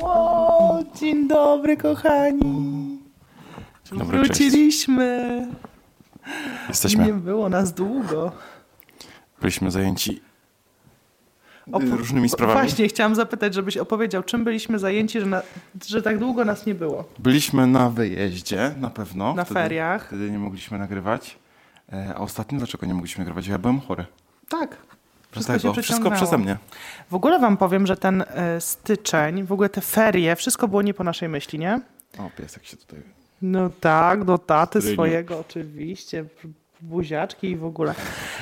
O, dzień dobry, kochani. Dobry, Wróciliśmy. Jesteśmy. Nie było nas długo. Byliśmy zajęci Opo- różnymi sprawami. Właśnie, chciałam zapytać, żebyś opowiedział, czym byliśmy zajęci, że, na, że tak długo nas nie było. Byliśmy na wyjeździe, na pewno. Na wtedy, feriach. Wtedy nie mogliśmy nagrywać. E, A ostatnio dlaczego nie mogliśmy nagrywać? Ja byłem chory. Tak. Wszystko Dlatego się wszystko przeze mnie. W ogóle wam powiem, że ten e, styczeń, w ogóle te ferie, wszystko było nie po naszej myśli, nie? O, piesek się tutaj... No tak, do taty Ryniu. swojego oczywiście, buziaczki i w ogóle.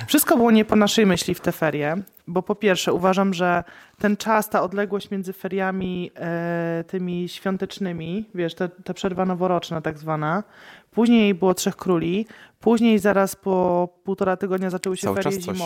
Wszystko było nie po naszej myśli w te ferie, bo po pierwsze uważam, że ten czas, ta odległość między feriami e, tymi świątecznymi, wiesz, te, ta przerwa noworoczna tak zwana, później było Trzech Króli, później zaraz po półtora tygodnia zaczęły się Cały ferie czas coś.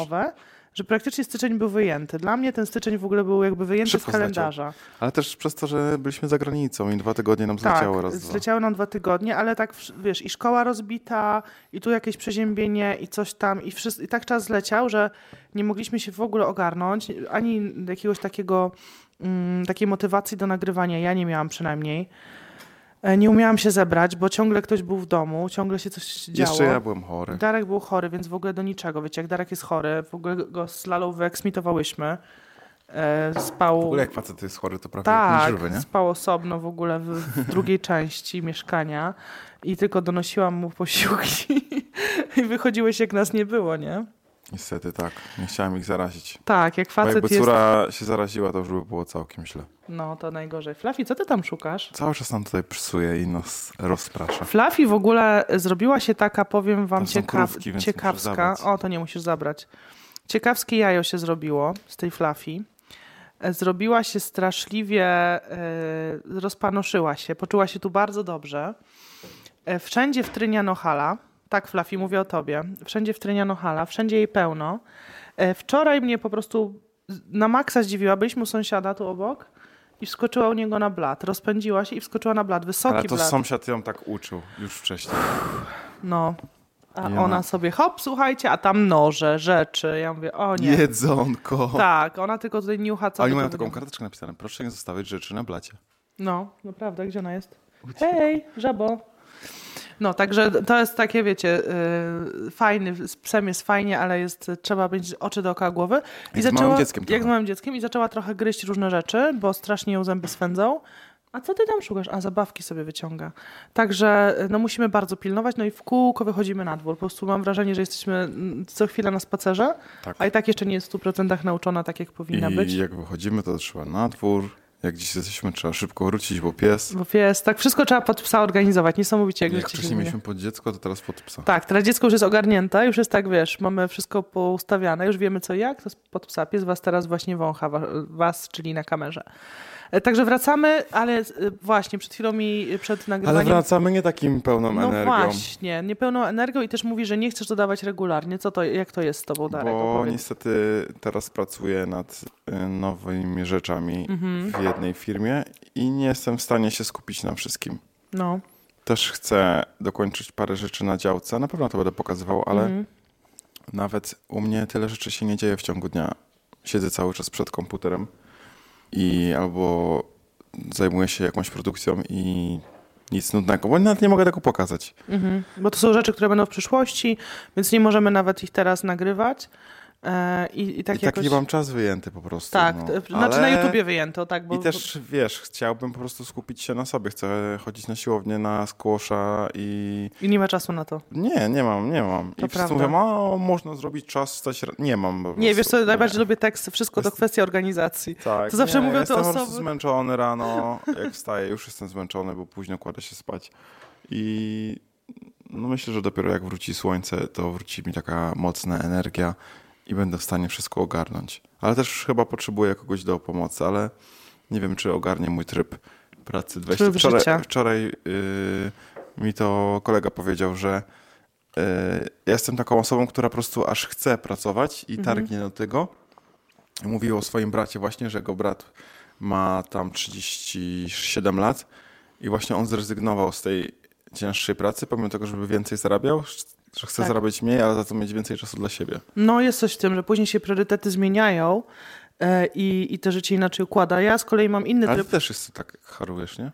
Że praktycznie styczeń był wyjęty. Dla mnie ten styczeń w ogóle był jakby wyjęty Szybko z kalendarza. Ale też przez to, że byliśmy za granicą i dwa tygodnie nam zleciało Tak, raz, dwa. zleciały nam dwa tygodnie, ale tak, wiesz, i szkoła rozbita, i tu jakieś przeziębienie, i coś tam, i, wszyscy, i tak czas zleciał, że nie mogliśmy się w ogóle ogarnąć, ani jakiegoś takiego, mm, takiej motywacji do nagrywania, ja nie miałam przynajmniej. E, Nie umiałam się zebrać, bo ciągle ktoś był w domu, ciągle się coś działo. Jeszcze ja byłem chory. Darek był chory, więc w ogóle do niczego. Wiecie, jak Darek jest chory, w ogóle go z Lalą wyeksmitowałyśmy. E, spał... W ogóle jak facet jest chory, to prawie Tak, jak nieżywy, nie? spał osobno w ogóle w, w drugiej części mieszkania i tylko donosiłam mu posiłki i wychodziłeś jak nas nie było, nie? Niestety tak. Nie chciałem ich zarazić. Tak, jak Bo facet jakby jest... córa się zaraziła, to już by było całkiem źle. No, to najgorzej. Fluffy, co ty tam szukasz? Cały czas nam tutaj psuje i nas rozprasza. Fluffy w ogóle zrobiła się taka, powiem wam, ciekaw, krówki, ciekawska. O, to nie musisz zabrać. Ciekawskie jajo się zrobiło z tej Fluffy. E, Zrobiła się straszliwie, e, rozpanoszyła się, poczuła się tu bardzo dobrze. E, Wszędzie wtryniano hala. Tak, Fluffy, mówię o tobie. Wszędzie wtryniano hala, wszędzie jej pełno. E, Wczoraj mnie po prostu na maksa zdziwiła. Byliśmy u sąsiada tu obok i wskoczyła u niego na blat. Rozpędziła się i wskoczyła na blat. Wysoki Ale to blat. sąsiad ją tak uczył już wcześniej. No. A I ona- sobie, hop, słuchajcie, a tam noże, rzeczy. Ja mówię, o nie. Jedzonko. Tak, ona tylko tutaj niucha, co A oni mają taką karteczkę napisane. Proszę nie zostawiać rzeczy na blacie. No, naprawdę, gdzie ona jest? Hej, żabo. No, także to jest takie, wiecie, yy, fajny, z psem jest fajnie, ale jest, trzeba mieć oczy dookoła głowy. Jak z małym dzieckiem Jak z małym dzieckiem i zaczęła trochę gryźć różne rzeczy, bo strasznie ją zęby swędzą. A co ty tam szukasz? A zabawki sobie wyciąga. Także no, musimy bardzo pilnować, no i w kółko wychodzimy na dwór. Po prostu mam wrażenie, że jesteśmy mm, co chwilę na spacerze, Tak. a i tak jeszcze nie jest w 100% nauczona tak, jak powinna I być. jak wychodzimy, to trzeba na dwór. Jak gdzieś jesteśmy, trzeba szybko wrócić, bo pies. Bo pies, tak wszystko trzeba pod psa organizować, niesamowicie. Jak, Jak wcześniej mieliśmy pod dziecko, to teraz pod psa. Tak, teraz dziecko już jest ogarnięte, już jest tak, wiesz, mamy wszystko poustawiane, już wiemy co jak, to jest pod psa. Pies was teraz właśnie wącha, wa- was, czyli na kamerze. E, Także wracamy, ale e, właśnie przed chwilą mi, e, przed Ale nagrywaniem... wracamy nie takim pełną no energią. właśnie, niepełną energią i też mówi, że nie chcesz dodawać regularnie. Co to, jak to jest z tobą, Darek? Bo Opowiedz. niestety teraz pracuję nad y, nowymi rzeczami Mhm. W jednej firmie i nie jestem w stanie się skupić na wszystkim. No, Też chcę dokończyć parę rzeczy na działce. Na pewno to będę pokazywał, ale Mhm. nawet u mnie tyle rzeczy się nie dzieje w ciągu dnia. Siedzę cały czas przed komputerem i albo zajmuję się jakąś produkcją i nic nudnego, bo nawet nie mogę tego pokazać. mhm. bo to są rzeczy, które będą w przyszłości, więc nie możemy nawet ich teraz nagrywać. E, I, i tak I tak jakoś... nie mam czas wyjęty po prostu. Tak, no. t- znaczy na Ale- YouTubie wyjęto, tak, bo... I też, wiesz, chciałbym po prostu skupić się na sobie. Chcę chodzić na siłownię, na squasha i... I nie ma czasu na to. Nie, nie mam, nie mam. To I wszyscy mówią, o, można zrobić czas, stać... ra-" Nie mam po Nie, wiesz co, najbardziej lubię teksty, wszystko to Jest- kwestia organizacji. Tak, To zawsze nie, mówią jestem prostu osoby- zmęczony rano, jak wstaję, już jestem zmęczony, bo późno kładę się spać. I no myślę, że dopiero jak wróci słońce, to wróci mi taka mocna energia i będę w stanie wszystko ogarnąć. Ale też chyba potrzebuję kogoś do pomocy, ale nie wiem, czy ogarnie mój tryb pracy. 20. Tryb Wczoraj, życia. wczoraj yy, mi to kolega powiedział, że yy, ja jestem taką osobą, która po prostu aż chce pracować i Mhm. targnie do tego. Mówił o swoim bracie właśnie, że jego brat ma tam 37 lat i właśnie on zrezygnował z tej cięższej pracy, pomimo tego, żeby więcej zarabiał, że chce Tak. zarabiać mniej, ale za to mieć więcej czasu dla siebie. No jest coś w tym, że później się priorytety zmieniają e, i, i to życie inaczej układa. Ja z kolei mam inny Ale tryb. ty też jest tak harujesz, nie?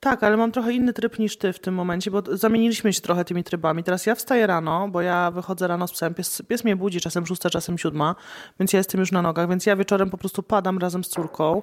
Tak, ale mam trochę inny tryb niż ty w tym momencie, bo zamieniliśmy się trochę tymi trybami. Teraz ja wstaję rano, bo ja wychodzę rano z psem. Pies, pies mnie budzi czasem szósta, czasem siódma, więc ja jestem już na nogach, więc ja wieczorem po prostu padam razem z córką,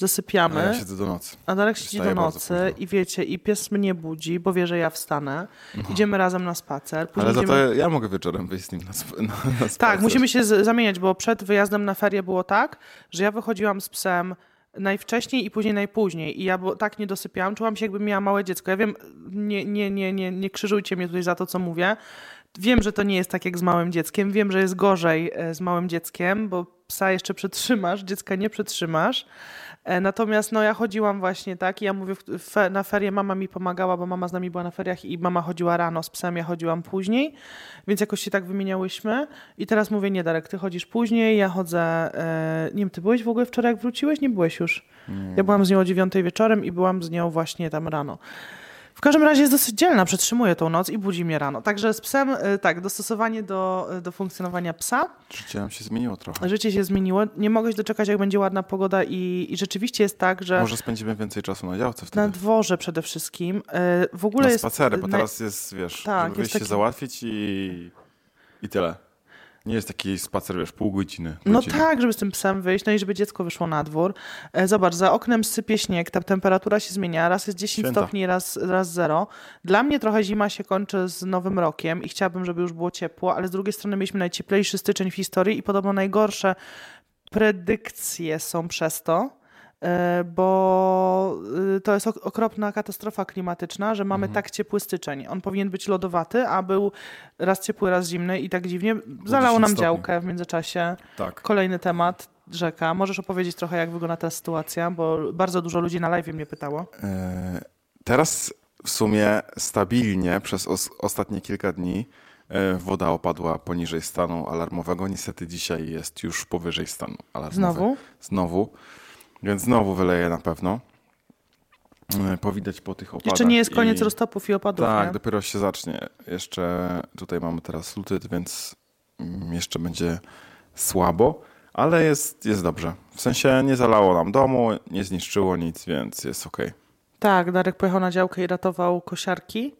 zasypiamy. A ja siedzę do nocy. A Darek siedzi do nocy i wiecie, i pies mnie budzi, bo wie, że ja wstanę. Idziemy razem na spacer. Ale za idziemy... to ja mogę wieczorem wyjść z nim na, sp- na, na spacer. Tak, musimy się z- zamieniać, bo przed wyjazdem na ferie było tak, że ja wychodziłam z psem najwcześniej i później najpóźniej i ja bo, tak nie dosypiałam, czułam się jakbym miała małe dziecko. Ja wiem, nie, nie, nie, nie, nie krzyżujcie mnie tutaj za to, co mówię. Wiem, że to nie jest tak jak z małym dzieckiem, wiem, że jest gorzej e, z małym dzieckiem, bo psa jeszcze przetrzymasz, dziecka nie przetrzymasz. E, Natomiast no ja chodziłam właśnie tak i ja mówię, fe, na ferie mama mi pomagała, bo mama z nami była na feriach i mama chodziła rano z psem, ja chodziłam później, więc jakoś się tak wymieniałyśmy i teraz mówię, nie Darek, ty chodzisz później, ja chodzę, e, nie wiem, ty byłeś w ogóle wczoraj jak wróciłeś? Nie byłeś już. Ja byłam z nią o dziewiątej wieczorem i byłam z nią właśnie tam rano. W każdym razie jest dosyć dzielna, przetrzymuje tą noc i budzi mnie rano. Także z psem, e, tak, dostosowanie do, do funkcjonowania psa. Życie nam się zmieniło trochę. Życie się zmieniło. Nie mogę się doczekać, jak będzie ładna pogoda i, i rzeczywiście jest tak, że Może spędzimy więcej czasu na działce na wtedy. dworze przede wszystkim. e, W ogóle Na jest... spacery, bo na- teraz jest, wiesz, Tak, jest wyjść się taki- załatwić i, i tyle. Nie jest taki spacer, wiesz, pół godziny. No tak, żeby z tym psem wyjść, no i żeby dziecko wyszło na dwór. E, Zobacz, za oknem sypie śnieg, ta temperatura się zmienia, raz jest 10 Święta. stopni, raz, raz 0. Dla mnie trochę zima się kończy z Nowym Rokiem i chciałabym, żeby już było ciepło, ale z drugiej strony mieliśmy najcieplejszy styczeń w historii i podobno najgorsze predykcje są przez to, bo y, to jest ok- okropna katastrofa klimatyczna, że mamy tak ciepły styczeń. On powinien być lodowaty, a był raz ciepły, raz zimny i tak dziwnie. Zalało 10 nam stopni. działkę w międzyczasie. Tak. Kolejny temat, rzeka. Możesz opowiedzieć trochę, jak wygląda ta sytuacja, bo bardzo dużo ludzi na live mnie pytało. E, Teraz w sumie stabilnie przez os- ostatnie kilka dni e, woda opadła poniżej stanu alarmowego. Niestety dzisiaj jest już powyżej stanu alarmowego. Znowu? Znowu. Więc znowu wyleje na pewno. E, Powidać po tych opadach. Jeszcze nie jest koniec i... roztopów i opadów, Tak, nie? dopiero się zacznie. Jeszcze tutaj mamy teraz luty, więc mm, jeszcze będzie słabo, ale jest, jest dobrze. W sensie nie zalało nam domu, nie zniszczyło nic, więc jest okej. Tak, Darek pojechał na działkę i ratował kosiarki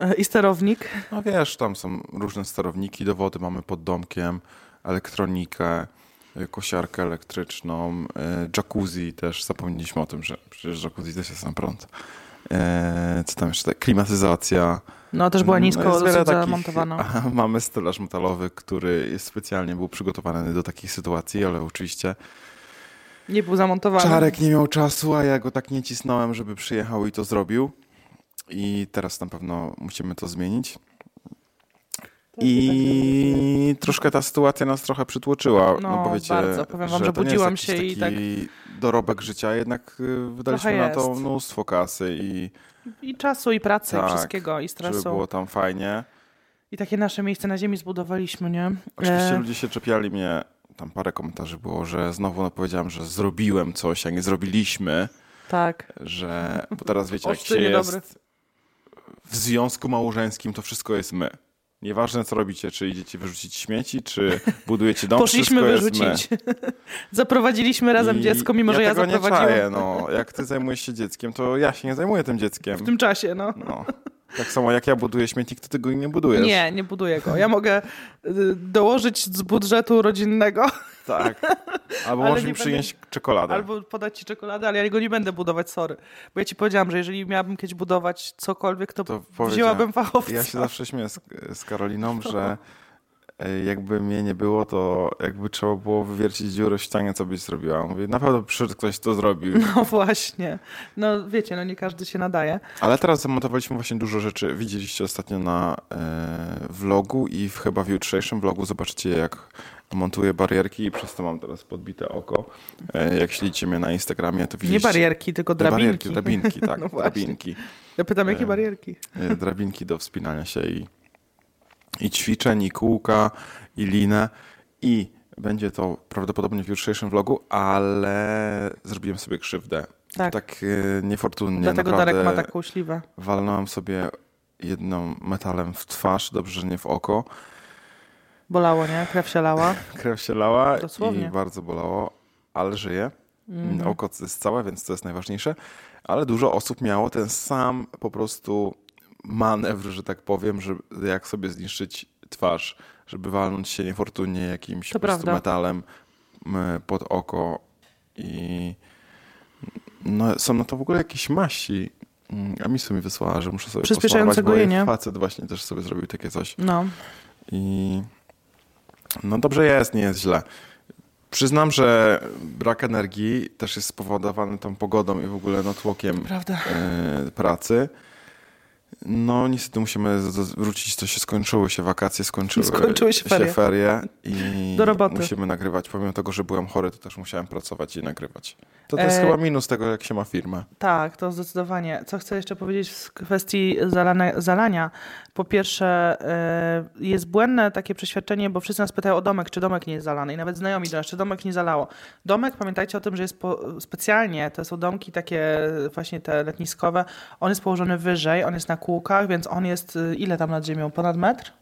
e, i sterownik. No wiesz, tam są różne sterowniki do wody, mamy pod domkiem, elektronikę, kosiarkę elektryczną, y, jacuzzi też, zapomnieliśmy o tym, że przecież jacuzzi też jest na prąd. E, Co tam jeszcze? Klimatyzacja. No, też była nisko No, zamontowana. Mamy stelaż metalowy, który jest specjalnie był przygotowany do takich sytuacji, ale oczywiście Nie był zamontowany. Czarek nie miał czasu, a ja go tak nie cisnąłem, żeby przyjechał i to zrobił. I teraz na pewno musimy to zmienić. I troszkę ta sytuacja nas trochę przytłoczyła. No, No, bo wiecie, bardzo. Powiem wam, że nie budziłam się i taki dorobek życia, jednak y, wydaliśmy na to mnóstwo kasy i I czasu, i pracy, i Tak, wszystkiego, i żeby stresu. było tam fajnie. I takie nasze miejsce na ziemi zbudowaliśmy, nie? Oczywiście E, ludzie się czepiali mnie, tam parę komentarzy było, że znowu no, powiedziałem, że zrobiłem coś, a nie zrobiliśmy, Tak. że, bo teraz wiecie, jak się niedobry. jest w związku małżeńskim, to wszystko jest my. Nieważne co robicie, czy idziecie wyrzucić śmieci, czy budujecie dom, Poszliśmy wyrzucić. Zaprowadziliśmy razem I dziecko, mimo że ja tego nie zaprowadziłam czaję, no. Jak ty zajmujesz się dzieckiem, to ja się nie zajmuję tym dzieckiem. w tym czasie, no. No. Tak samo jak ja buduję śmietnik, to ty go nie budujesz. Nie, nie buduję go. Ja mogę y, dołożyć z budżetu rodzinnego Tak. Albo Ale możesz mi będę- przynieść czekoladę. albo podać ci czekoladę, ale ja go nie będę budować, sorry. Bo ja ci powiedziałam, że jeżeli miałabym kiedyś budować cokolwiek, to, To wzięłabym fachowca. Ja się zawsze śmieję z, z Karoliną, że jakby mnie nie było, to jakby trzeba było wywiercić dziurę w ścianie, co byś zrobiła. Mówię, na pewno przyszedł ktoś, to zrobił. No właśnie. No wiecie, no nie każdy się nadaje. Ale teraz zamontowaliśmy właśnie dużo rzeczy. Widzieliście ostatnio na e, vlogu i w, chyba w jutrzejszym vlogu zobaczycie, jak montuję barierki i przez to mam teraz podbite oko. E, jak śledzicie mnie na Instagramie, to Nie widzieliście... barierki, tylko Nie drabinki. Barierki, drabinki, tak, No właśnie. drabinki. Ja pytam, jakie E, barierki? e, drabinki do wspinania się i, i ćwiczeń, i kółka, i linę. I będzie to prawdopodobnie w jutrzejszym vlogu, ale zrobiłem sobie krzywdę. Tak. Tak e, niefortunnie. Dlatego Darek ma taką śliwę. walnąłem sobie jedną metalem w twarz, dobrze, że nie w oko. Bolało, nie? Krew się lała. Krew się lała Dosłownie. i bardzo bolało. ale żyje. Mhm. Oko jest całe, więc to jest najważniejsze. Ale dużo osób miało ten sam po prostu manewr, że tak powiem, że jak sobie zniszczyć twarz, żeby walnąć się niefortunnie jakimś To po prostu metalem pod oko i no, są na to w ogóle jakieś maści. Mm, A Misu mi wysłała, że muszę sobie posmarować, bo jej facet właśnie też sobie zrobił takie coś. No. I no dobrze jest, nie jest źle. Przyznam, że brak energii też jest spowodowany tą pogodą i w ogóle natłokiem Prawda. e, pracy. No niestety musimy wrócić, to się skończyły się wakacje, skończyły, Skończyły się ferie. i Do roboty. musimy nagrywać. Pomimo tego, że byłem chory, to też musiałem pracować i nagrywać. To, to jest E, chyba minus tego, jak się ma firmę. Tak, to zdecydowanie. Co chcę jeszcze powiedzieć w kwestii zalania? zalania. Po pierwsze, e, jest błędne takie przeświadczenie, bo wszyscy nas pytają o domek, czy domek nie jest zalany. I nawet znajomi do nas, czy domek nie zalało. Domek, pamiętajcie o tym, że jest po, specjalnie, to są domki takie właśnie te letniskowe, on jest położony wyżej, on jest na kółkach, więc on jest, y, ile tam nad ziemią? Ponad metr?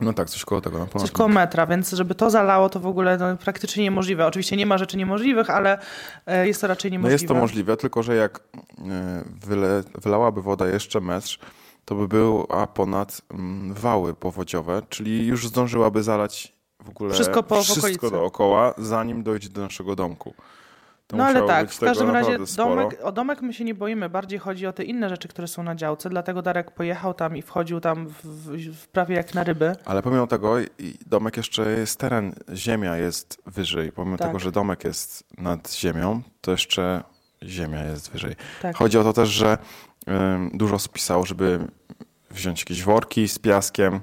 No tak, coś koło tego na ponad. Coś koło metra, więc żeby to zalało, to w ogóle no, praktycznie niemożliwe. Oczywiście nie ma rzeczy niemożliwych, ale e, jest to raczej No niemożliwe. jest to możliwe, tylko że jak e, wyle, wylałaby woda jeszcze metr, to by była ponad mm, wały powodziowe, czyli już zdążyłaby zalać w ogóle Wszystko po- wszystko dookoła, zanim dojdzie do naszego domku. No ale tak, w każdym razie domek, o domek my się nie boimy, bardziej chodzi o te inne rzeczy, które są na działce, dlatego Darek pojechał tam i wchodził tam w, w, prawie jak na ryby. Ale pomimo tego domek jeszcze jest teren, ziemia jest wyżej. Pomimo Tak. tego, że domek jest nad ziemią, to jeszcze ziemia jest wyżej. Tak. Chodzi o to też, że ym, dużo osób pisało, żeby wziąć jakieś worki z piaskiem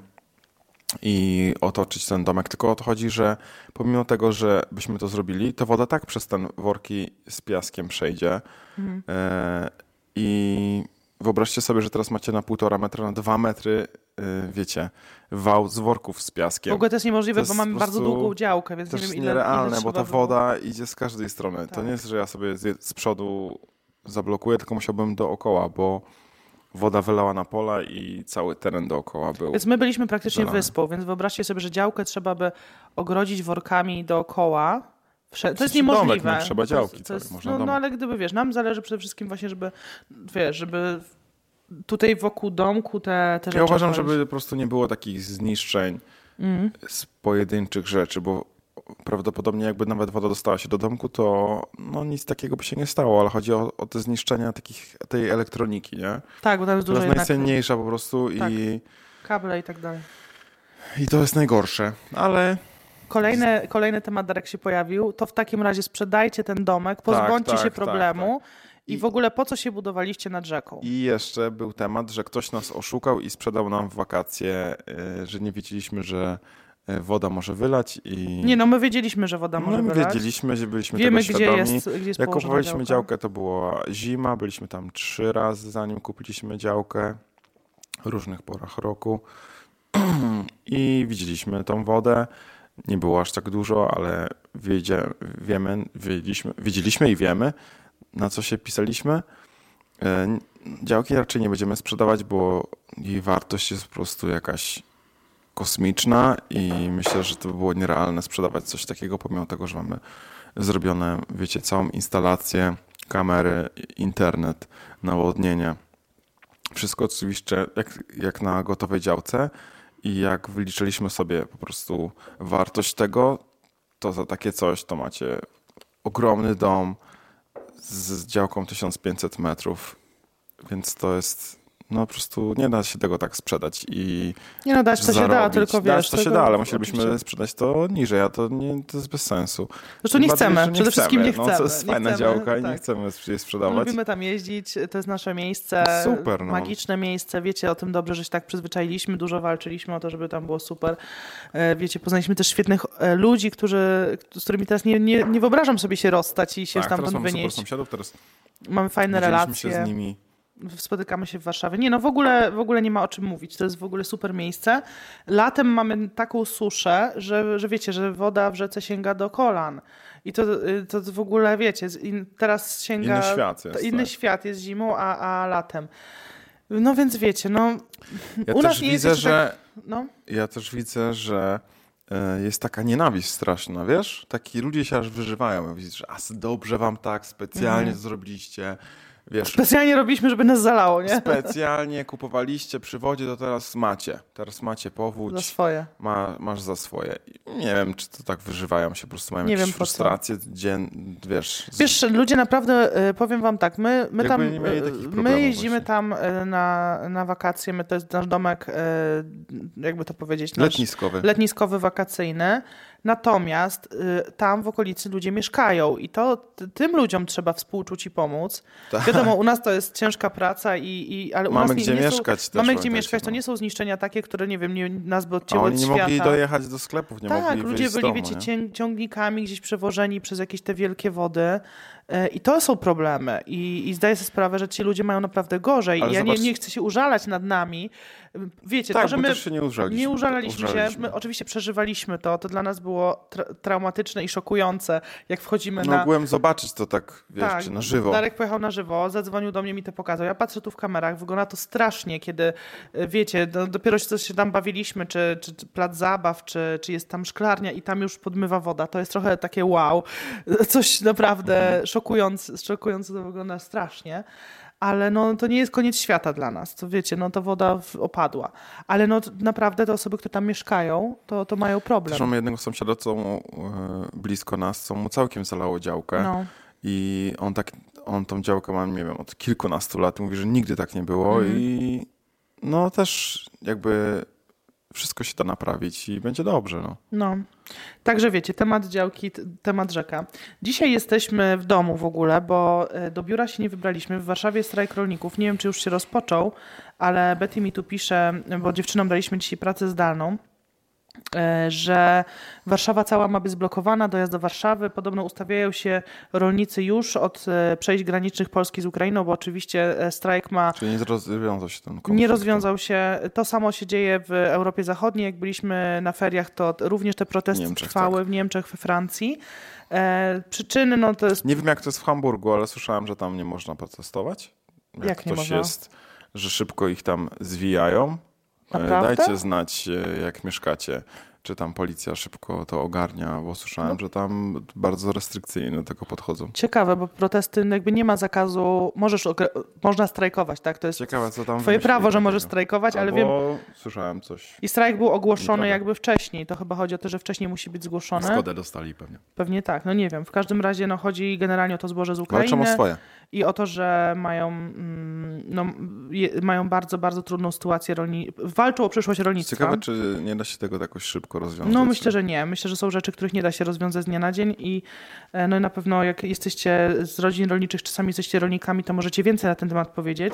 i otoczyć ten domek. Tylko o to chodzi, że pomimo tego, że byśmy to zrobili, to woda tak przez ten worki z piaskiem przejdzie. Mhm. E, I wyobraźcie sobie, że teraz macie na półtora metra, na dwa metry, y, wiecie, wał z worków z W piaskiem. ogóle to jest niemożliwe, To jest bo mamy bardzo długą działkę, więc To nie jest wiem ile, nierealne, ile bo ta było. woda idzie z każdej strony. To Tak. nie jest, że ja sobie z, z przodu zablokuję, tylko musiałbym dookoła, bo woda wylała na pola i cały teren dookoła był. Więc my byliśmy praktycznie zalany. wyspą, więc wyobraźcie sobie, że działkę trzeba by ogrodzić workami dookoła. Wsze- To jest niemożliwe. domek, no, trzeba To jest- działki, to jest, tak, można no, no ale gdyby wiesz, nam zależy przede wszystkim właśnie, żeby wiesz, żeby tutaj wokół domku te, te rzeczy Ja uważam, żeby po prostu nie było takich zniszczeń Mhm. z pojedynczych rzeczy, bo prawdopodobnie jakby nawet woda dostała się do domku, to no nic takiego by się nie stało, ale chodzi o, o te zniszczenia takich, tej elektroniki, nie? Tak, bo tam jest dużo jest najcenniejsza po prostu Tak. i, kable i tak dalej. i to jest najgorsze, ale Kolejny, kolejny temat, Darek, się pojawił. To w takim razie sprzedajcie ten domek, pozbądźcie tak, się tak, problemu i I- w ogóle po co się budowaliście nad rzeką? I jeszcze był temat, że ktoś nas oszukał i sprzedał nam w wakacje, y, że nie wiedzieliśmy, że woda może wylać i Nie no, my wiedzieliśmy, że woda może no, my wylać. wiedzieliśmy, że byliśmy Wiemy, tego gdzie świadomi. jest, gdzie jest Jak kupowaliśmy działka. działkę, to była zima, byliśmy tam trzy razy, zanim kupiliśmy działkę w różnych porach roku i widzieliśmy tą wodę. Nie było aż tak dużo, ale wiedzie, wiemy, wiedzieliśmy, wiedzieliśmy i wiemy, na co się pisaliśmy. E, Działki raczej nie będziemy sprzedawać, bo jej wartość jest po prostu jakaś kosmiczna i myślę, że to by było nierealne sprzedawać coś takiego, pomimo tego, że mamy zrobione, wiecie, całą instalację, kamery, internet, nawodnienie. Wszystko oczywiście jak, jak na gotowej działce i jak wyliczyliśmy sobie po prostu wartość tego, to za takie coś to macie ogromny dom z działką 1500 metrów, więc to jest, no po prostu nie da się tego tak sprzedać i Nie no, dać to się da, zarobić. tylko Dać wiesz... to się da, ale musielibyśmy oczywiście. sprzedać to niżej, a to, nie, to jest bez sensu. Zresztą nie chcemy, że przede wszystkim nie No, chcemy. to jest nie fajna chcemy, działka i nie tak. chcemy jej sprzedawać. Lubimy tam jeździć, to jest nasze miejsce, Super, no. magiczne miejsce. Wiecie o tym dobrze, że się tak przyzwyczailiśmy, dużo walczyliśmy o to, żeby tam było super. E, Wiecie, poznaliśmy też świetnych e, ludzi, którzy, z którymi teraz nie, nie, nie wyobrażam sobie się rozstać i się tak, stamtąd mamy super wynieść. sąsiadów, teraz Mamy fajne relacje. się z nimi. Spotykamy się w Warszawie. Nie, no w ogóle, w ogóle nie ma o czym mówić. To jest w ogóle super miejsce. Latem mamy taką suszę, że, że wiecie, że woda w rzece sięga do kolan. I to, y, to w ogóle, wiecie, teraz sięga... Inny świat jest, Inny tak. świat jest zimą, a, a latem. No więc wiecie, no... Ja u nas też nie jest widzę, jeszcze że Tak, no, ja też widzę, że e, jest taka nienawiść straszna, wiesz? Taki ludzie się aż wyżywają. Widzisz, że dobrze wam tak, specjalnie Mhm. zrobiliście. Wiesz, Specjalnie robiliśmy, żeby nas zalało, nie? specjalnie kupowaliście przy wodzie, to teraz macie. Teraz macie Za powódź, swoje. ma, masz za swoje. Nie wiem, czy to tak wyżywają się, po prostu mają Nie jakieś wiem, frustracje, dzien, wiesz. z- Wiesz, ludzie naprawdę, y, powiem wam tak, my, my Jakby tam, y, my jeździmy właśnie. tam y, na, na wakacje, my to jest nasz domek, jakby to powiedzieć, nasz letniskowy. letniskowy, wakacyjny. Natomiast y, tam w okolicy ludzie mieszkają i to t- tym ludziom trzeba współczuć i pomóc. Tak. Wiadomo, u nas to jest ciężka praca, i, i, ale u Mamy nas nie, gdzie nie mieszkać są, Mamy gdzie mieszkać, to no. nie są zniszczenia takie, które nie wiem, nie, nas by odcięły oni od nie świata. mogli dojechać do sklepów, nie tak, mogli ludzie wyjść z byli, domu, wiecie, nie? ciągnikami gdzieś przewożeni przez jakieś te wielkie wody. E, I to są problemy. I, I zdaję sobie sprawę, że ci ludzie mają naprawdę gorzej. Ale I ja zobacz- nie, nie chcę się użalać nad nami. Wiecie, Tak, to, że my też się nie użaliśmy. nie użalaliśmy się. Użaliliśmy. My oczywiście przeżywaliśmy to. To dla nas było tra- traumatyczne i szokujące, jak wchodzimy No na... ogółem zobaczyć to tak, wiesz, Tak, na żywo. Darek pojechał na żywo, zadzwonił do mnie, mi to pokazał. Ja patrzę tu w kamerach, wygląda to strasznie, kiedy e, wiecie, do, dopiero się, się tam bawiliśmy, czy, czy, czy plac zabaw, czy, czy jest tam szklarnia i tam już podmywa woda. To jest trochę takie wow. Coś naprawdę szokujące to wygląda strasznie. Ale no, to nie jest koniec świata dla nas. To wiecie, no ta woda opadła. Ale no naprawdę te osoby, które tam mieszkają, to, to mają problem. Też mamy jednego sąsiada, co mu, e, blisko nas, co mu całkiem zalało działkę. No. I on tak, on tą działkę ma, nie wiem, od kilkunastu lat. Mówi, że nigdy tak nie było Mhm. i no też jakby wszystko się da naprawić i będzie dobrze, no. No. Także wiecie, temat działki, temat rzeka. Dzisiaj jesteśmy w domu w ogóle, bo e, do biura się nie wybraliśmy. W Warszawie strajk rolników. Nie wiem, czy już się rozpoczął, ale Betty mi tu pisze, bo dziewczynom daliśmy dzisiaj pracę zdalną, że Warszawa cała ma być zblokowana, dojazd do Warszawy. Podobno ustawiają się rolnicy już od e, przejść granicznych Polski z Ukrainą, bo oczywiście e, strajk ma Czyli nie rozwiązał się ten konflikt. nie rozwiązał się. To samo się dzieje w Europie Zachodniej. Jak byliśmy na feriach, to również te protesty Niemczech, trwały w Niemczech, we Francji. E, przyczyny, no to jest. Nie wiem, jak to jest w Hamburgu, ale słyszałem, że tam nie można protestować. Jak, Jak nie ktoś można? jest, że szybko ich tam zwijają. E, Naprawdę? Dajcie znać, e, jak mieszkacie. Czy tam policja szybko to ogarnia, bo słyszałem, No. że tam bardzo restrykcyjnie do tego podchodzą. Ciekawe, bo protesty no jakby nie ma zakazu, możesz, można strajkować, tak? To jest Ciekawe, co tam twoje prawo, że możesz strajkować, ale wiem, słyszałem coś. i strajk był ogłoszony jakby wcześniej. To chyba chodzi o to, że wcześniej musi być zgłoszony. Zgodę dostali pewnie. Pewnie tak, no nie wiem. W każdym razie no, chodzi generalnie o to zboże z Ukrainy. Walczą o swoje. i o to, że mają, mm, no, je, mają bardzo, bardzo trudną sytuację rolni... walczą o przyszłość rolnictwa. Ciekawe, czy nie da się tego jakoś szybko rozwiązać. No myślę, że nie. Myślę, że są rzeczy, których nie da się rozwiązać z dnia na dzień i e, no i na pewno jak jesteście z rodzin rolniczych, czasami jesteście rolnikami, to możecie więcej na ten temat powiedzieć.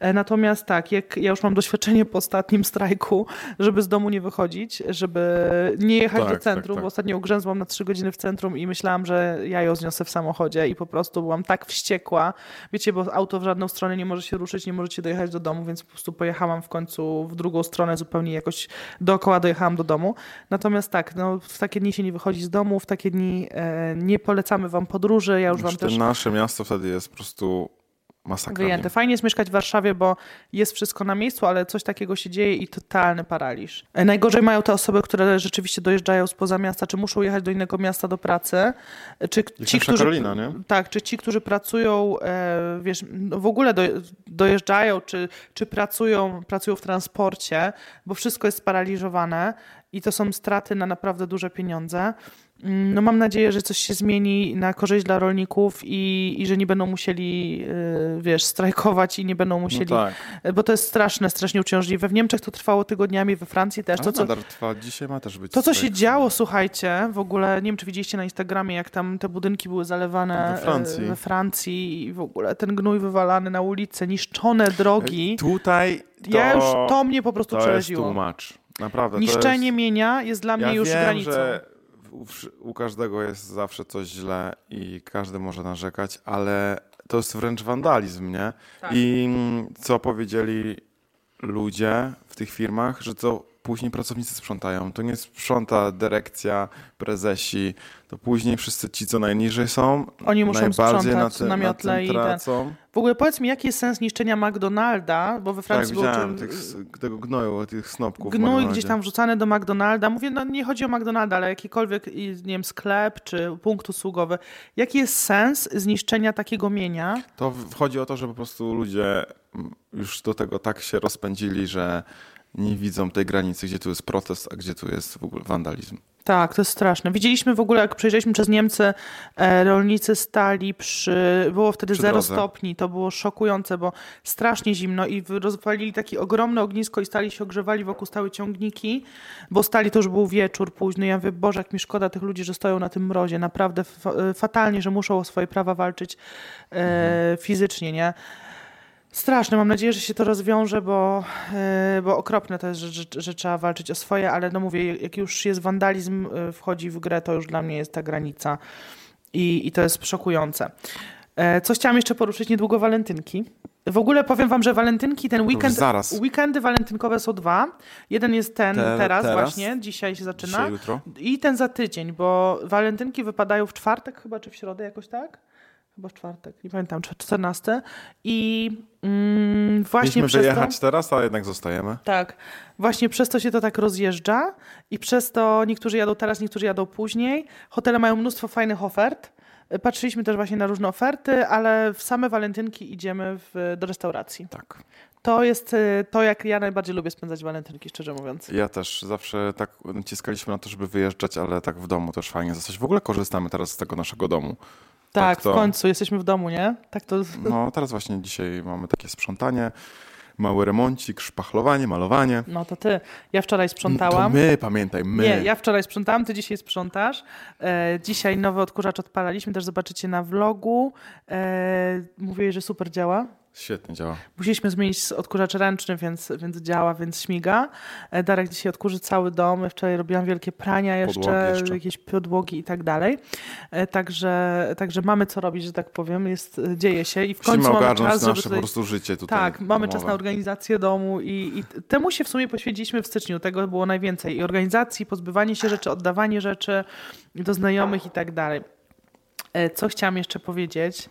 E, Natomiast tak, jak ja już mam doświadczenie po ostatnim strajku, żeby z domu nie wychodzić, żeby nie jechać Tak, do tak, centrum, tak. bo ostatnio ugrzęzłam na trzy godziny w centrum i myślałam, że ja ją zniosę w samochodzie i po prostu byłam tak wściekła. Wiecie, bo auto w żadną stronę nie może się ruszyć, nie możecie dojechać do domu, więc po prostu pojechałam w końcu w drugą stronę, zupełnie jakoś dookoła dojechałam do domu. Natomiast tak, no, w takie dni się nie wychodzi z domu, w takie dni e, nie polecamy wam podróży. Ja już wam Znaczy, też to nasze miasto wtedy jest po prostu masakra. wyjęte. Fajnie jest mieszkać w Warszawie, bo jest wszystko na miejscu, ale coś takiego się dzieje i totalny paraliż. E, Najgorzej mają te osoby, które rzeczywiście dojeżdżają spoza miasta, czy muszą jechać do innego miasta do pracy, e, czy Jak ci, którzy... Karolina, nie? Tak, czy ci, którzy pracują, e, wiesz, no w ogóle do, dojeżdżają, czy, czy pracują, pracują w transporcie, bo wszystko jest sparaliżowane i to są straty na naprawdę duże pieniądze. Mm, No mam nadzieję, że coś się zmieni na korzyść dla rolników i, i że nie będą musieli, e, wiesz, strajkować i nie będą No musieli, tak. e, bo to jest straszne, strasznie uciążliwe. W Niemczech to trwało tygodniami, we Francji też. To, co, nadal trwa. Dzisiaj ma też być to, co się działo, słuchajcie, w ogóle, nie wiem, czy widzieliście na Instagramie, jak tam te budynki były zalewane We Francji. e, we Francji i w ogóle ten gnój wywalany na ulicę, niszczone drogi. Tutaj to, ja już, to mnie po prostu to jest przeraziło. tłumacz. Naprawdę. to Niszczenie jest... mienia jest dla mnie ja już wiem, granicą. że u, u każdego jest zawsze coś źle i każdy może narzekać, ale to jest wręcz wandalizm, nie? Tak. I mm, co powiedzieli ludzie w tych firmach, że to później pracownicy sprzątają. To nie sprząta dyrekcja, prezesi, to później wszyscy ci, co najniżej są, Oni muszą najbardziej sprzątać na, tym, na na miotle tym i tracą. W ogóle powiedz mi, jaki jest sens niszczenia McDonalda, bo we Tak, Francji było widziałem czym- tych, tego gnoju, tych snopków. gnój gdzieś tam wrzucany do McDonalda. Mówię, no nie chodzi o McDonalda, ale jakikolwiek, nie wiem, sklep czy punkt usługowy. Jaki jest sens zniszczenia takiego mienia? To chodzi o to, że po prostu ludzie już do tego tak się rozpędzili, że nie widzą tej granicy, gdzie tu jest protest, a gdzie tu jest w ogóle wandalizm. Tak, to jest straszne. Widzieliśmy w ogóle, jak przejrzeliśmy przez Niemcy, e, rolnicy stali przy. Było wtedy Przy 0 drodze. stopni. To było szokujące, bo strasznie zimno i rozpalili takie ogromne ognisko i stali się ogrzewali wokół stały ciągniki, bo stali to już był wieczór późny. Ja mówię, Boże, jak mi szkoda tych ludzi, że stoją na tym mrozie. Naprawdę e, fatalnie, że muszą o swoje prawa walczyć e, fizycznie, nie? Straszne, mam nadzieję, że się to rozwiąże, bo, e, bo okropne to jest, że, że, że trzeba walczyć o swoje, ale no mówię, jak już jest wandalizm, e, wchodzi w grę, to już dla mnie jest ta granica i, i to jest szokujące. E, Co chciałam jeszcze poruszyć? Niedługo walentynki. W ogóle powiem wam, że walentynki, ten weekend, zaraz. weekendy walentynkowe są dwa. Jeden jest ten Te- teraz, teraz? właśnie, dzisiaj się zaczyna. Dzisiaj, jutro? I ten za tydzień, bo walentynki wypadają w czwartek chyba, czy w środę jakoś tak? Chyba w czwartek, nie pamiętam, czy 14. I mm, właśnie Mieliśmy przez to... wyjechać teraz, a jednak zostajemy. Tak, właśnie przez to się to tak rozjeżdża i przez to niektórzy jadą teraz, niektórzy jadą później. Hotele mają mnóstwo fajnych ofert. Patrzyliśmy też właśnie na różne oferty, ale w same walentynki idziemy w, do restauracji. Tak. To jest y, to, jak ja najbardziej lubię spędzać walentynki, szczerze mówiąc. Ja też zawsze tak naciskaliśmy na to, żeby wyjeżdżać, ale tak w domu też fajnie zostać. W ogóle korzystamy teraz z tego naszego domu. Tak, to- w końcu jesteśmy w domu, nie? Tak to. No teraz właśnie dzisiaj mamy takie sprzątanie, mały remoncik, szpachlowanie, malowanie. No to ty. Ja wczoraj sprzątałam. To my, pamiętaj, my. Nie, ja wczoraj sprzątałam, ty dzisiaj sprzątasz. E, dzisiaj nowy odkurzacz odpalaliśmy, też zobaczycie na vlogu. E, mówię, że super działa. Świetnie działa. Musieliśmy zmienić odkurzacz ręczny, więc, więc działa, więc śmiga. E, Darek dzisiaj odkurzy cały dom. Wczoraj robiłam wielkie prania jeszcze, jeszcze. jakieś podłogi i tak dalej. E, Także, także mamy co robić, że tak powiem. Jest, dzieje się i w Musimy końcu mamy czas, nasze tutaj... po prostu życie tutaj. Tak, mamy czas na organizację domu i, i temu się w sumie poświęciliśmy w styczniu. Tego było najwięcej. I organizacji, pozbywanie się rzeczy, oddawanie rzeczy do znajomych i tak dalej. E, Co chciałam jeszcze powiedzieć,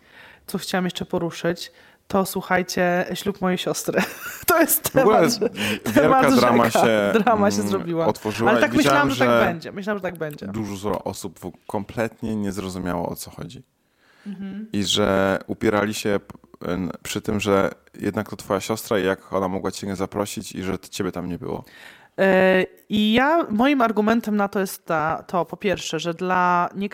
co chciałam jeszcze poruszyć, to słuchajcie, ślub mojej siostry. To jest temat, temat wielka drama rzeka. się, drama się mm, zrobiła. otworzyła Ale tak myślałam, że tak będzie. Myślałam, że tak będzie. Dużo osób kompletnie nie zrozumiało o co chodzi. Mhm. I że upierali się przy tym, że jednak to twoja siostra i jak ona mogła cię nie zaprosić i że ciebie tam nie było. E, I ja, moim argumentem na to jest ta, to, po pierwsze, że dla, nie,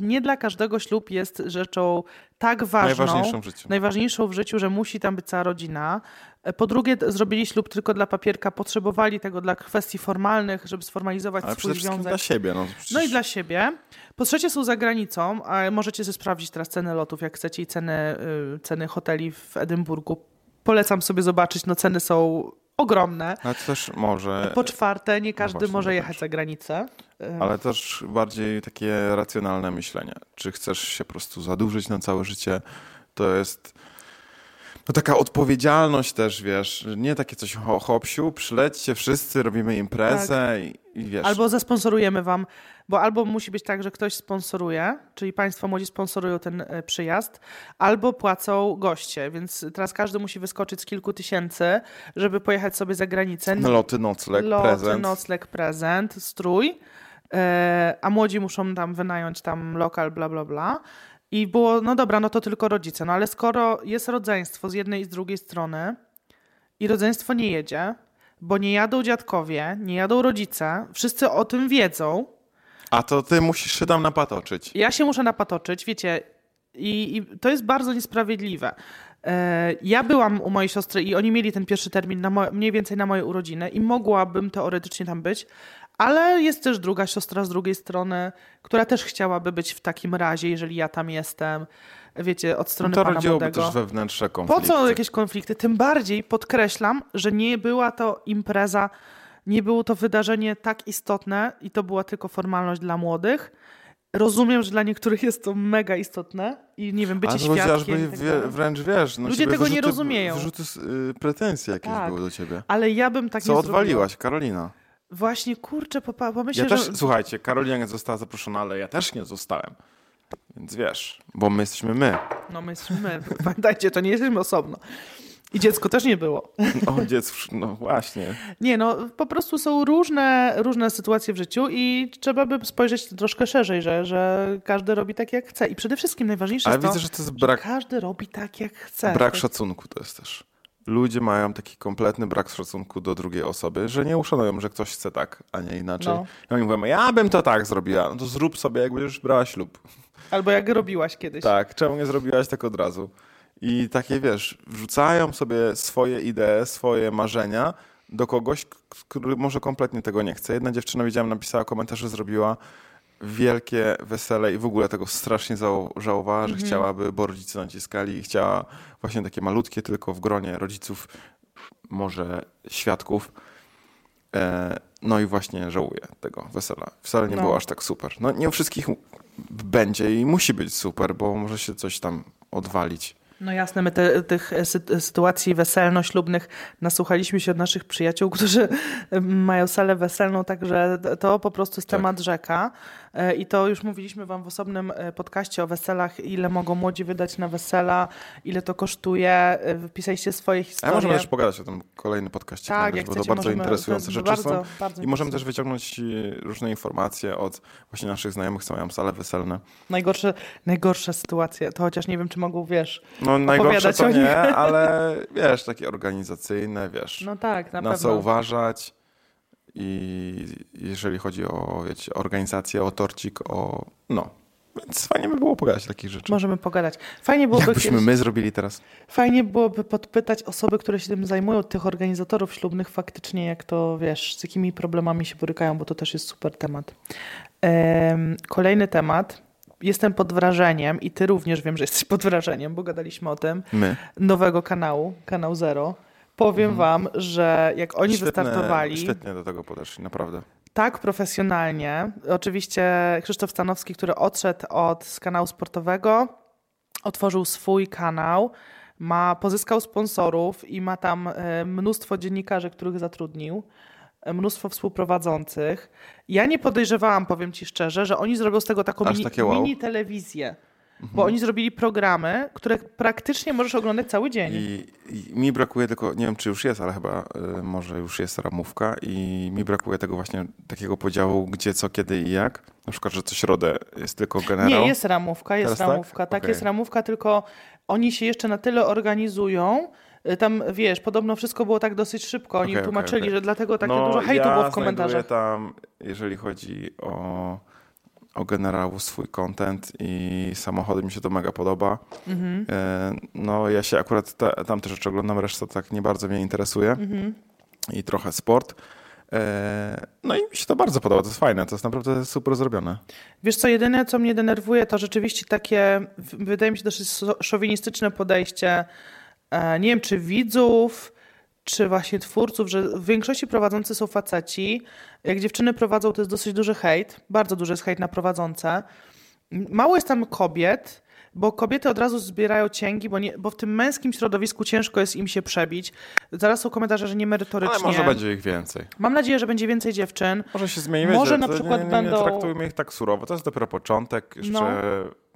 nie dla każdego ślub jest rzeczą tak ważną, Najważniejszą w życiu. najważniejszą w życiu, że musi tam być cała rodzina. E, Po drugie, zrobili ślub tylko dla papierka, potrzebowali tego dla kwestii formalnych, żeby sformalizować Ale swój związek. dla siebie. No, przecież... No i dla siebie. Po trzecie są za granicą, a możecie sobie sprawdzić teraz ceny lotów, jak chcecie, i ceny, y, ceny hoteli w Edynburgu. Polecam sobie zobaczyć, no ceny są ogromne. Ale to też może, Po czwarte, nie każdy No właśnie, może no jechać za granicę. Ale też bardziej takie racjonalne myślenie. Czy chcesz się po prostu zadłużyć na całe życie? To jest no taka odpowiedzialność też, wiesz, nie takie coś ho, hopsiu, przylećcie wszyscy, robimy imprezę i, i wiesz. Tak. Albo zasponsorujemy wam, bo albo musi być tak, że ktoś sponsoruje, czyli państwo młodzi sponsorują ten e, przyjazd, albo płacą goście, więc teraz każdy musi wyskoczyć z kilku tysięcy, żeby pojechać sobie za granicę. Loty, nocleg, Loty, prezent. nocleg, prezent, strój, e, a młodzi muszą tam wynająć tam lokal, bla, bla, bla. I było, no dobra, no to tylko rodzice. No ale skoro jest rodzeństwo z jednej i z drugiej strony i rodzeństwo nie jedzie, bo nie jadą dziadkowie, nie jadą rodzice, wszyscy o tym wiedzą, A to ty musisz się tam napatoczyć. ja się muszę napatoczyć, wiecie, i, i to jest bardzo niesprawiedliwe. E, Ja byłam u mojej siostry i oni mieli ten pierwszy termin mniej więcej na moje urodziny i mogłabym teoretycznie tam być, ale jest też druga siostra z drugiej strony, która też chciałaby być w takim razie, jeżeli ja tam jestem, wiecie, od strony to pana rodziłoby też wewnętrzne Po konflikty. co jakieś konflikty? Tym bardziej podkreślam, że nie była to impreza, nie było to wydarzenie tak istotne i to była tylko formalność dla młodych. Rozumiem, że dla niektórych jest to mega istotne i nie wiem, bycie chociażby świadkiem. tak wie, wręcz wiesz, no Ludzie tego nie wyrzuty, rozumieją. Wyrzuty y, pretensje jakieś Tak. były do ciebie. Ale ja bym tak Co nie odwaliłaś, Karolina? Właśnie, kurczę, pomyślę, Ja też, że... słuchajcie, Karolina nie została zaproszona, ale ja też nie zostałem. Więc wiesz, bo my jesteśmy my. No my jesteśmy, pamiętajcie, to nie jesteśmy osobno. I dziecko też nie było. O, dziecko, no właśnie. Nie, no po prostu są różne, różne sytuacje w życiu i trzeba by spojrzeć troszkę szerzej, że, że każdy robi tak jak chce. I przede wszystkim najważniejsze Ale jest to, widzę, że to jest brak, każdy robi tak jak chce. brak To- szacunku to jest też. Ludzie mają taki kompletny brak szacunku do drugiej osoby, że nie uszanują, że ktoś chce tak, a nie inaczej. No. I oni mówią, ja bym to tak zrobiła. No to zrób sobie, jak będziesz brała ślub. Albo jak robiłaś kiedyś. Tak, czemu nie zrobiłaś tak od razu? I takie, wiesz, wrzucają sobie swoje idee, swoje marzenia do kogoś, który może kompletnie tego nie chce. Jedna dziewczyna, widziałem, napisała komentarz, że zrobiła wielkie wesele i w ogóle tego strasznie żał- żałowała, że chciałaby, bo rodzice naciskali i chciała właśnie takie malutkie, tylko w gronie rodziców, może świadków. E, no i właśnie żałuję tego wesela. Wcale nie No. było aż tak super. No nie u wszystkich będzie i musi być super, bo może się coś tam odwalić. No jasne, my te, tych sy- sytuacji weselno-ślubnych nasłuchaliśmy się od naszych przyjaciół, którzy em, mają salę weselną, także to po prostu jest Tak. temat rzeka. E, I to już mówiliśmy wam w osobnym e, podcaście o weselach, ile mogą młodzi wydać na wesela, ile to kosztuje. E, Wypisaliście swoje A historie. możemy też pogadać o tym kolejny podcaście, tak, nagrać, bo to bardzo możemy, interesujące to rzeczy bardzo, są. Bardzo I możemy też wyciągnąć e, różne informacje od właśnie naszych znajomych, co mają sale weselne. Najgorsze, najgorsze sytuacje, to chociaż nie wiem, czy mogą, wiesz, No najgorsze to nie, ale wiesz, takie organizacyjne, wiesz, no tak, na, na, pewno. co uważać. I jeżeli chodzi o wiecie, organizację, o torcik, o... No, więc fajnie by było pogadać takich rzeczy. Możemy pogadać. Fajnie byłoby Jakbyśmy my zrobili teraz. Fajnie byłoby podpytać osoby, które się tym zajmują, tych organizatorów ślubnych, faktycznie jak to, wiesz, z jakimi problemami się borykają, bo to też jest super temat. Em, kolejny temat. Jestem pod wrażeniem i ty również wiem, że jesteś pod wrażeniem, bo gadaliśmy o tym, My. nowego kanału, kanał Zero. Powiem wam, że jak oni Świetne- wystartowali Świetnie do tego podeszli, naprawdę. tak profesjonalnie, oczywiście Krzysztof Stanowski, który odszedł od z kanału sportowego, otworzył swój kanał, ma, pozyskał sponsorów i ma tam e, mnóstwo dziennikarzy, których zatrudnił, mnóstwo współprowadzących. Ja nie podejrzewałam, powiem ci szczerze, że oni zrobią z tego taką mini, wow? Mhm. mini telewizję. Bo oni zrobili programy, które praktycznie możesz oglądać cały dzień. I, I mi brakuje tylko, nie wiem czy już jest, ale chyba y, może już jest ramówka i mi brakuje tego właśnie takiego podziału gdzie, co, kiedy i jak. Na przykład, że co środę jest tylko generał. Nie, jest ramówka, jest Teraz tak? ramówka. Tak, Okej. jest ramówka, tylko oni się jeszcze na tyle organizują. Y, Tam, wiesz, podobno wszystko było tak dosyć szybko. Oni okej, tłumaczyli, okej. że dlatego takie no, dużo hejtu ja było w komentarzach. tam, jeżeli chodzi o, o generału, swój content i samochody mi się to mega podoba. Mhm. E, no ja się akurat te, tamte rzeczy oglądam, reszta tak nie bardzo mnie interesuje. Mhm. I trochę sport. E, no i mi się to bardzo podoba, to jest fajne, to jest naprawdę super zrobione. Wiesz co, jedyne co mnie denerwuje, to rzeczywiście takie, wydaje mi się, dosyć szowinistyczne podejście, nie wiem, czy widzów, czy właśnie twórców, że w większości prowadzący są faceci. Jak dziewczyny prowadzą, to jest dosyć duży hejt, bardzo duży jest hejt na prowadzące. Mało jest tam kobiet, bo kobiety od razu zbierają cięgi, bo, nie, bo w tym męskim środowisku ciężko jest im się przebić. Zaraz są komentarze, że nie merytorycznie. Ale może będzie ich więcej. Mam nadzieję, że będzie więcej dziewczyn. Może się zmieni, Może na przykład nie, nie, będą- Nie traktujmy ich tak surowo, to jest dopiero początek, jeszcze No.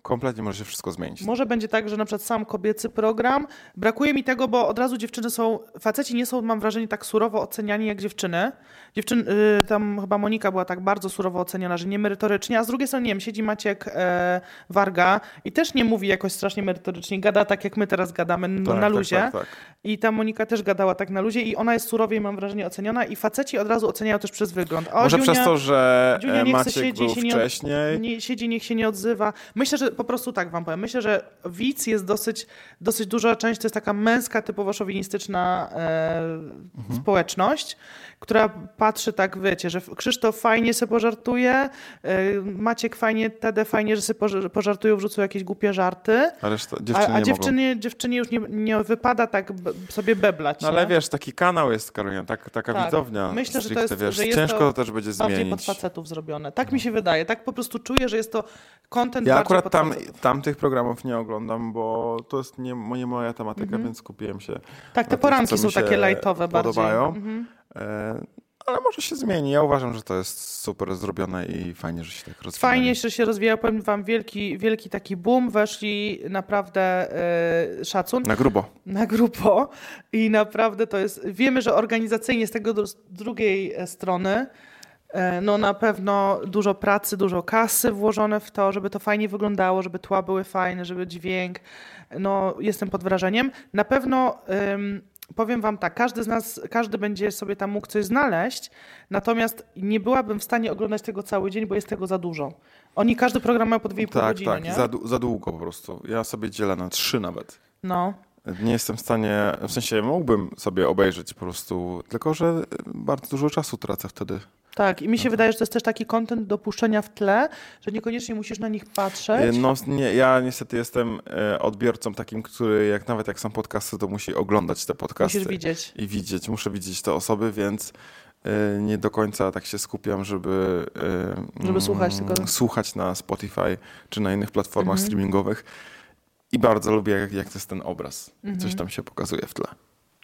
Kompletnie może się wszystko zmienić. Może będzie tak, że na przykład sam kobiecy program. Brakuje mi tego, bo od razu dziewczyny są, faceci nie są, mam wrażenie, tak surowo oceniani jak dziewczyny. Dziewczyn, y, tam chyba Monika była tak bardzo surowo oceniana, że nie merytorycznie, a z drugiej strony, nie wiem, siedzi Maciek e, Warga i też nie mówi jakoś strasznie merytorycznie, gada tak, jak my teraz gadamy Tak, na tak, luzie. tak, tak. I ta Monika też gadała tak na luzie i ona jest surowiej, mam wrażenie, oceniona i faceci od razu oceniają też przez wygląd. O, Może Dziunia, przez to, że Dziunia e, Maciek siedzieć był wcześniej. nie siedzi, niech się nie odzywa. Myślę, że po prostu tak wam powiem. Myślę, że widz jest dosyć, dosyć duża część, to jest taka męska, typowo szowinistyczna e, Mhm. społeczność, która patrzy tak, wiecie, że Krzysztof fajnie se pożartuje, e, Maciek fajnie, Tede fajnie, że sobie poż- pożartują, wrzucą jakieś głupie żarty, A reszta a, dziewczyny a mogą. dziewczynie, dziewczynie już nie, nie wypada tak sobie beblać. No ale nie? wiesz, taki kanał jest, Karolina, tak, taka Tak. widownia. Myślę, że to jest- wiesz, że jest ciężko to to też będzie bardziej zmienić. pod facetów zrobione. Tak mi się wydaje. Tak po prostu czuję, że jest to content Ja bardziej akurat pod tam, facetów. tam tych programów nie oglądam, bo to jest nie, nie moja tematyka, Mhm. więc kupiłem się Tak, te poranki są takie lightowe bardziej. podobają. Mhm. E, ale może się zmieni. Ja uważam, że to jest super zrobione i fajnie, że się tak rozwija. Fajnie, że się rozwija. Powiem wam, wielki, wielki taki boom. Weszli naprawdę yy, szacun. Na grubo. Na grubo. I naprawdę to jest... Wiemy, że organizacyjnie z tego z drugiej strony e, no na pewno dużo pracy, dużo kasy włożone w to, żeby to fajnie wyglądało, żeby tła były fajne, żeby dźwięk. No jestem pod wrażeniem. Na pewno powiem wam tak, każdy z nas, każdy będzie sobie tam mógł coś znaleźć, natomiast nie byłabym w stanie oglądać tego cały dzień, bo jest tego za dużo. Oni każdy program ma po 2,5 tak, godziny, Tak, nie? Za, za długo po prostu. Ja sobie dzielę na trzy nawet. No. Nie jestem w stanie, w sensie mógłbym sobie obejrzeć po prostu, tylko że bardzo dużo czasu tracę wtedy. Tak, i mi się no wydaje, że to jest też taki kontent do puszczenia w tle, że niekoniecznie musisz na nich patrzeć. No nie, ja niestety jestem e, odbiorcą takim, który jak nawet jak są podcasty, to musi oglądać te podcasty. Musisz widzieć. I widzieć, muszę widzieć te osoby, więc e, nie do końca tak się skupiam, żeby, e, żeby słuchać, tylko... słuchać na Spotify czy na innych platformach mhm. streamingowych. I bardzo lubię, jak, jak to jest ten obraz. Mhm. Coś tam się pokazuje w tle.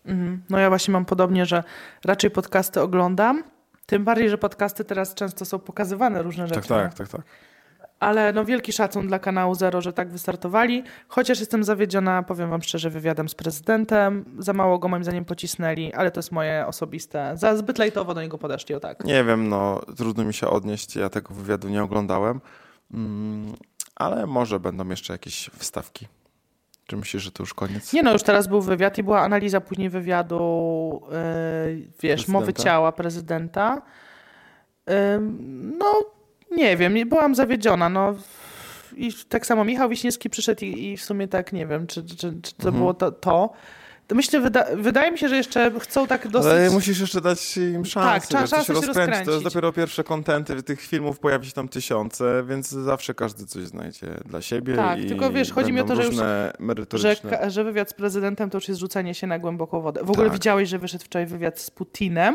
Mhm. No ja właśnie mam podobnie, że raczej podcasty oglądam, tym bardziej, że podcasty teraz często są pokazywane różne rzeczy. Tak, tak, tak, tak. Ale no wielki szacun dla kanału Zero, że tak wystartowali. Chociaż jestem zawiedziona, powiem wam szczerze, wywiadem z prezydentem. Za mało go moim zdaniem pocisnęli, ale to jest moje osobiste. Za zbyt lejtowo do niego podeszli, o tak. Nie wiem, no trudno mi się odnieść. Ja tego wywiadu nie oglądałem. Mm, ale może będą jeszcze jakieś wstawki. Czy myślisz, że to już koniec? Nie no, już teraz był wywiad i była analiza później wywiadu, yy, wiesz, prezydenta? mowy ciała prezydenta. Yy, no, nie wiem, byłam zawiedziona, no. I tak samo Michał Wiśniewski przyszedł i, i w sumie tak, nie wiem, czy, czy, czy to mhm. było to, to. To myślę, wyda wydaje mi się, że jeszcze chcą tak dosyć... Ale musisz jeszcze dać im szansę. Tak, szansę się rozkręcić. To jest dopiero pierwsze kontenty, tych filmów pojawi się tam tysiące, więc zawsze każdy coś znajdzie dla siebie. Tak, tylko wiesz, chodzi mi o to, że już, że, że wywiad z prezydentem to już jest rzucanie się na głęboką wodę. W ogóle tak. widziałeś, że wyszedł wczoraj wywiad z Putinem?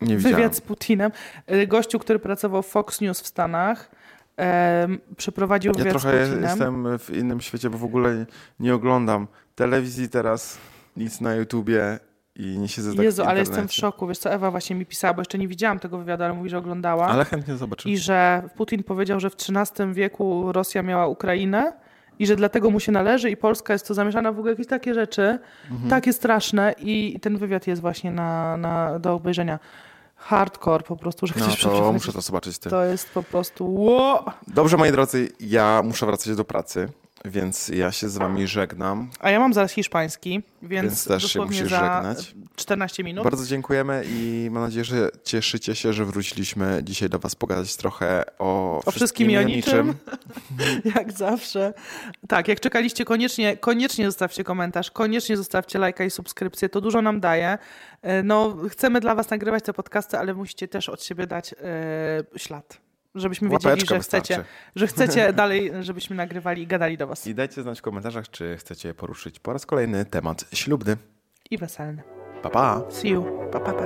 Nie wywiad widziałem. z Putinem. Y, gościu, który pracował w Fox News w Stanach, um, przeprowadził ja wywiad z Putinem. Ja trochę jestem w innym świecie, bo w ogóle nie oglądam telewizji teraz nic na YouTubie i nie siedzę tak Jezu, ale jestem w szoku. Wiesz co, Ewa właśnie mi pisała, bo jeszcze nie widziałam tego wywiadu, ale mówi, że oglądała. Ale chętnie zobaczę. I że Putin powiedział, że w XIII wieku Rosja miała Ukrainę i że dlatego mu się należy i Polska jest to zamieszana w ogóle jakieś takie rzeczy, mhm. takie straszne i ten wywiad jest właśnie na, na, do obejrzenia. Hardcore po prostu, że no, chcesz to muszę to zobaczyć. Ty. To jest po prostu wow. Dobrze, moi drodzy, ja muszę wracać do pracy. Więc ja się z wami żegnam. A ja mam zaraz hiszpański, więc, więc też się musisz żegnać. 14 minut. Bardzo dziękujemy i mam nadzieję, że cieszycie się, że wróciliśmy dzisiaj do was pogadać trochę o, o wszystkim i o niczym. jak zawsze. Tak, jak czekaliście, koniecznie, koniecznie zostawcie komentarz, koniecznie zostawcie lajka i subskrypcję, to dużo nam daje. E, no, chcemy dla was nagrywać te podcasty, ale musicie też od siebie dać yy, ślad żebyśmy wiedzieli, że chcecie, że chcecie dalej, żebyśmy nagrywali i gadali do Was. I dajcie znać w komentarzach, czy chcecie poruszyć po raz kolejny temat ślubny. I weselny. Pa, pa. See you. Pa, pa, pa.